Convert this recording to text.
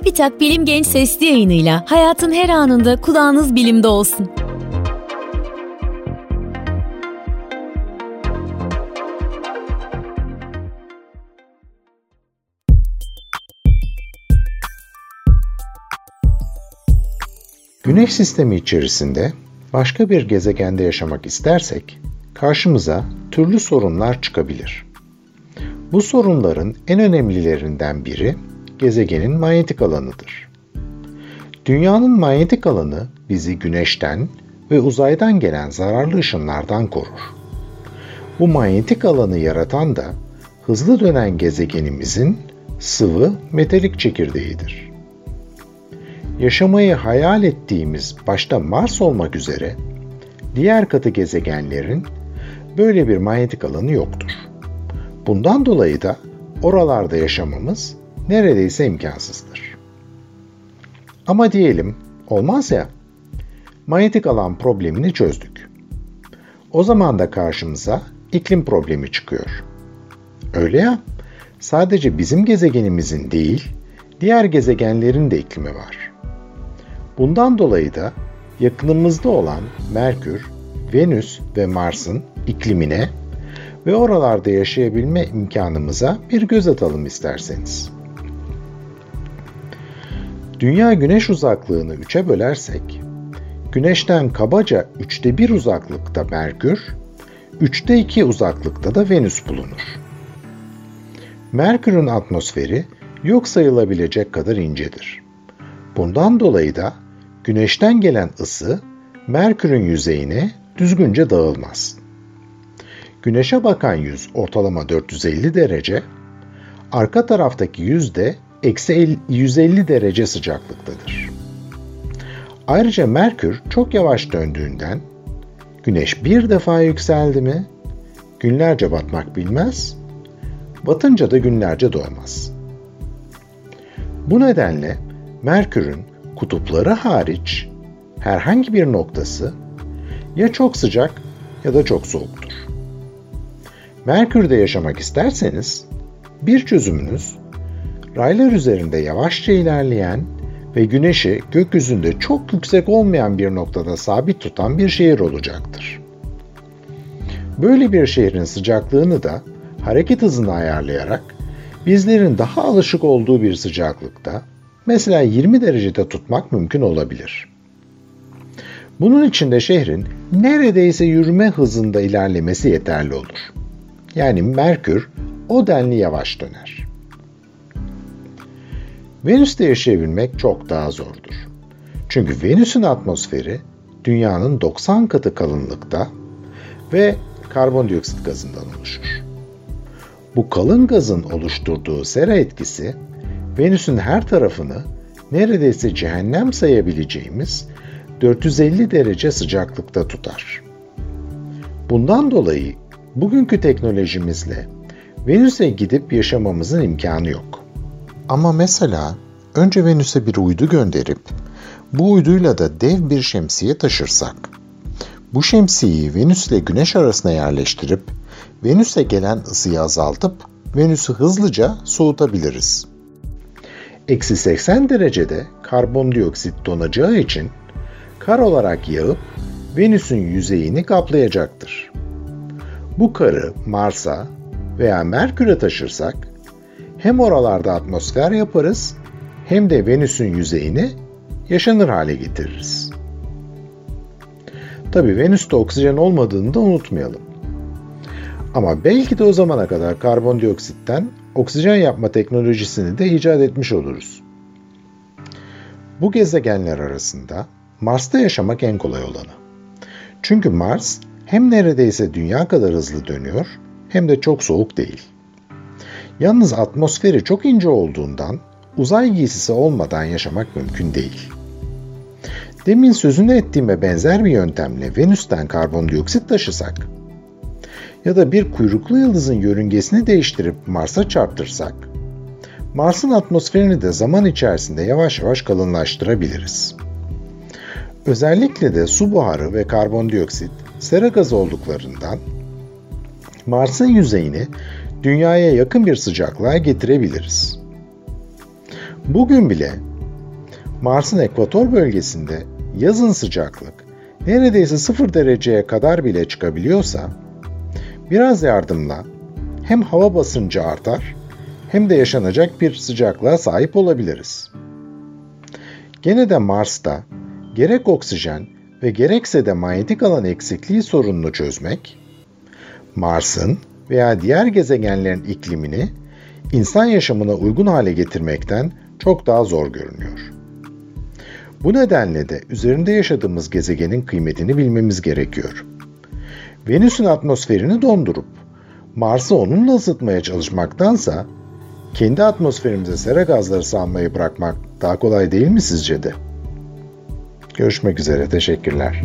Çubitak Bilim Genç Sesli yayınıyla hayatın her anında kulağınız bilimde olsun. Güneş sistemi içerisinde başka bir gezegende yaşamak istersek karşımıza türlü sorunlar çıkabilir. Bu sorunların en önemlilerinden biri gezegenin manyetik alanıdır. Dünyanın manyetik alanı bizi güneşten ve uzaydan gelen zararlı ışınlardan korur. Bu manyetik alanı yaratan da hızlı dönen gezegenimizin sıvı metalik çekirdeğidir. Yaşamayı hayal ettiğimiz başta Mars olmak üzere diğer katı gezegenlerin böyle bir manyetik alanı yoktur. Bundan dolayı da oralarda yaşamamız neredeyse imkansızdır. Ama diyelim olmaz ya, manyetik alan problemini çözdük. O zaman da karşımıza iklim problemi çıkıyor. Öyle ya, sadece bizim gezegenimizin değil, diğer gezegenlerin de iklimi var. Bundan dolayı da yakınımızda olan Merkür, Venüs ve Mars'ın iklimine ve oralarda yaşayabilme imkanımıza bir göz atalım isterseniz. Dünya güneş uzaklığını 3'e bölersek, Güneş'ten kabaca 3'te 1 uzaklıkta Merkür, 3'te 2 uzaklıkta da Venüs bulunur. Merkür'ün atmosferi yok sayılabilecek kadar incedir. Bundan dolayı da Güneş'ten gelen ısı Merkür'ün yüzeyine düzgünce dağılmaz. Güneşe bakan yüz ortalama 450 derece, arka taraftaki yüz de eksi 150 derece sıcaklıktadır. Ayrıca Merkür çok yavaş döndüğünden Güneş bir defa yükseldi mi günlerce batmak bilmez, batınca da günlerce doğmaz. Bu nedenle Merkür'ün kutupları hariç herhangi bir noktası ya çok sıcak ya da çok soğuktur. Merkür'de yaşamak isterseniz bir çözümünüz raylar üzerinde yavaşça ilerleyen ve güneşi gökyüzünde çok yüksek olmayan bir noktada sabit tutan bir şehir olacaktır. Böyle bir şehrin sıcaklığını da hareket hızını ayarlayarak bizlerin daha alışık olduğu bir sıcaklıkta mesela 20 derecede tutmak mümkün olabilir. Bunun için de şehrin neredeyse yürüme hızında ilerlemesi yeterli olur. Yani Merkür o denli yavaş döner. Venüs'te yaşayabilmek çok daha zordur. Çünkü Venüs'ün atmosferi dünyanın 90 katı kalınlıkta ve karbondioksit gazından oluşur. Bu kalın gazın oluşturduğu sera etkisi Venüs'ün her tarafını neredeyse cehennem sayabileceğimiz 450 derece sıcaklıkta tutar. Bundan dolayı bugünkü teknolojimizle Venüs'e gidip yaşamamızın imkanı yok. Ama mesela önce Venüs'e bir uydu gönderip bu uyduyla da dev bir şemsiye taşırsak, bu şemsiyeyi Venüs ile Güneş arasına yerleştirip Venüs'e gelen ısıyı azaltıp Venüs'ü hızlıca soğutabiliriz. Eksi 80 derecede karbondioksit donacağı için kar olarak yağıp Venüs'ün yüzeyini kaplayacaktır. Bu karı Mars'a veya Merkür'e taşırsak hem oralarda atmosfer yaparız hem de Venüs'ün yüzeyini yaşanır hale getiririz. Tabi Venüs'te oksijen olmadığını da unutmayalım. Ama belki de o zamana kadar karbondioksitten oksijen yapma teknolojisini de icat etmiş oluruz. Bu gezegenler arasında Mars'ta yaşamak en kolay olanı. Çünkü Mars hem neredeyse dünya kadar hızlı dönüyor hem de çok soğuk değil. Yalnız atmosferi çok ince olduğundan uzay giysisi olmadan yaşamak mümkün değil. Demin sözünü ettiğime benzer bir yöntemle Venüs'ten karbondioksit taşısak ya da bir kuyruklu yıldızın yörüngesini değiştirip Mars'a çarptırsak, Mars'ın atmosferini de zaman içerisinde yavaş yavaş kalınlaştırabiliriz. Özellikle de su buharı ve karbondioksit sera gazı olduklarından Mars'ın yüzeyini dünyaya yakın bir sıcaklığa getirebiliriz. Bugün bile Mars'ın ekvator bölgesinde yazın sıcaklık neredeyse sıfır dereceye kadar bile çıkabiliyorsa, biraz yardımla hem hava basıncı artar hem de yaşanacak bir sıcaklığa sahip olabiliriz. Gene de Mars'ta gerek oksijen ve gerekse de manyetik alan eksikliği sorununu çözmek, Mars'ın veya diğer gezegenlerin iklimini insan yaşamına uygun hale getirmekten çok daha zor görünüyor. Bu nedenle de üzerinde yaşadığımız gezegenin kıymetini bilmemiz gerekiyor. Venüs'ün atmosferini dondurup Mars'ı onunla ısıtmaya çalışmaktansa kendi atmosferimize sera gazları salmayı bırakmak daha kolay değil mi sizce de? Görüşmek üzere, teşekkürler.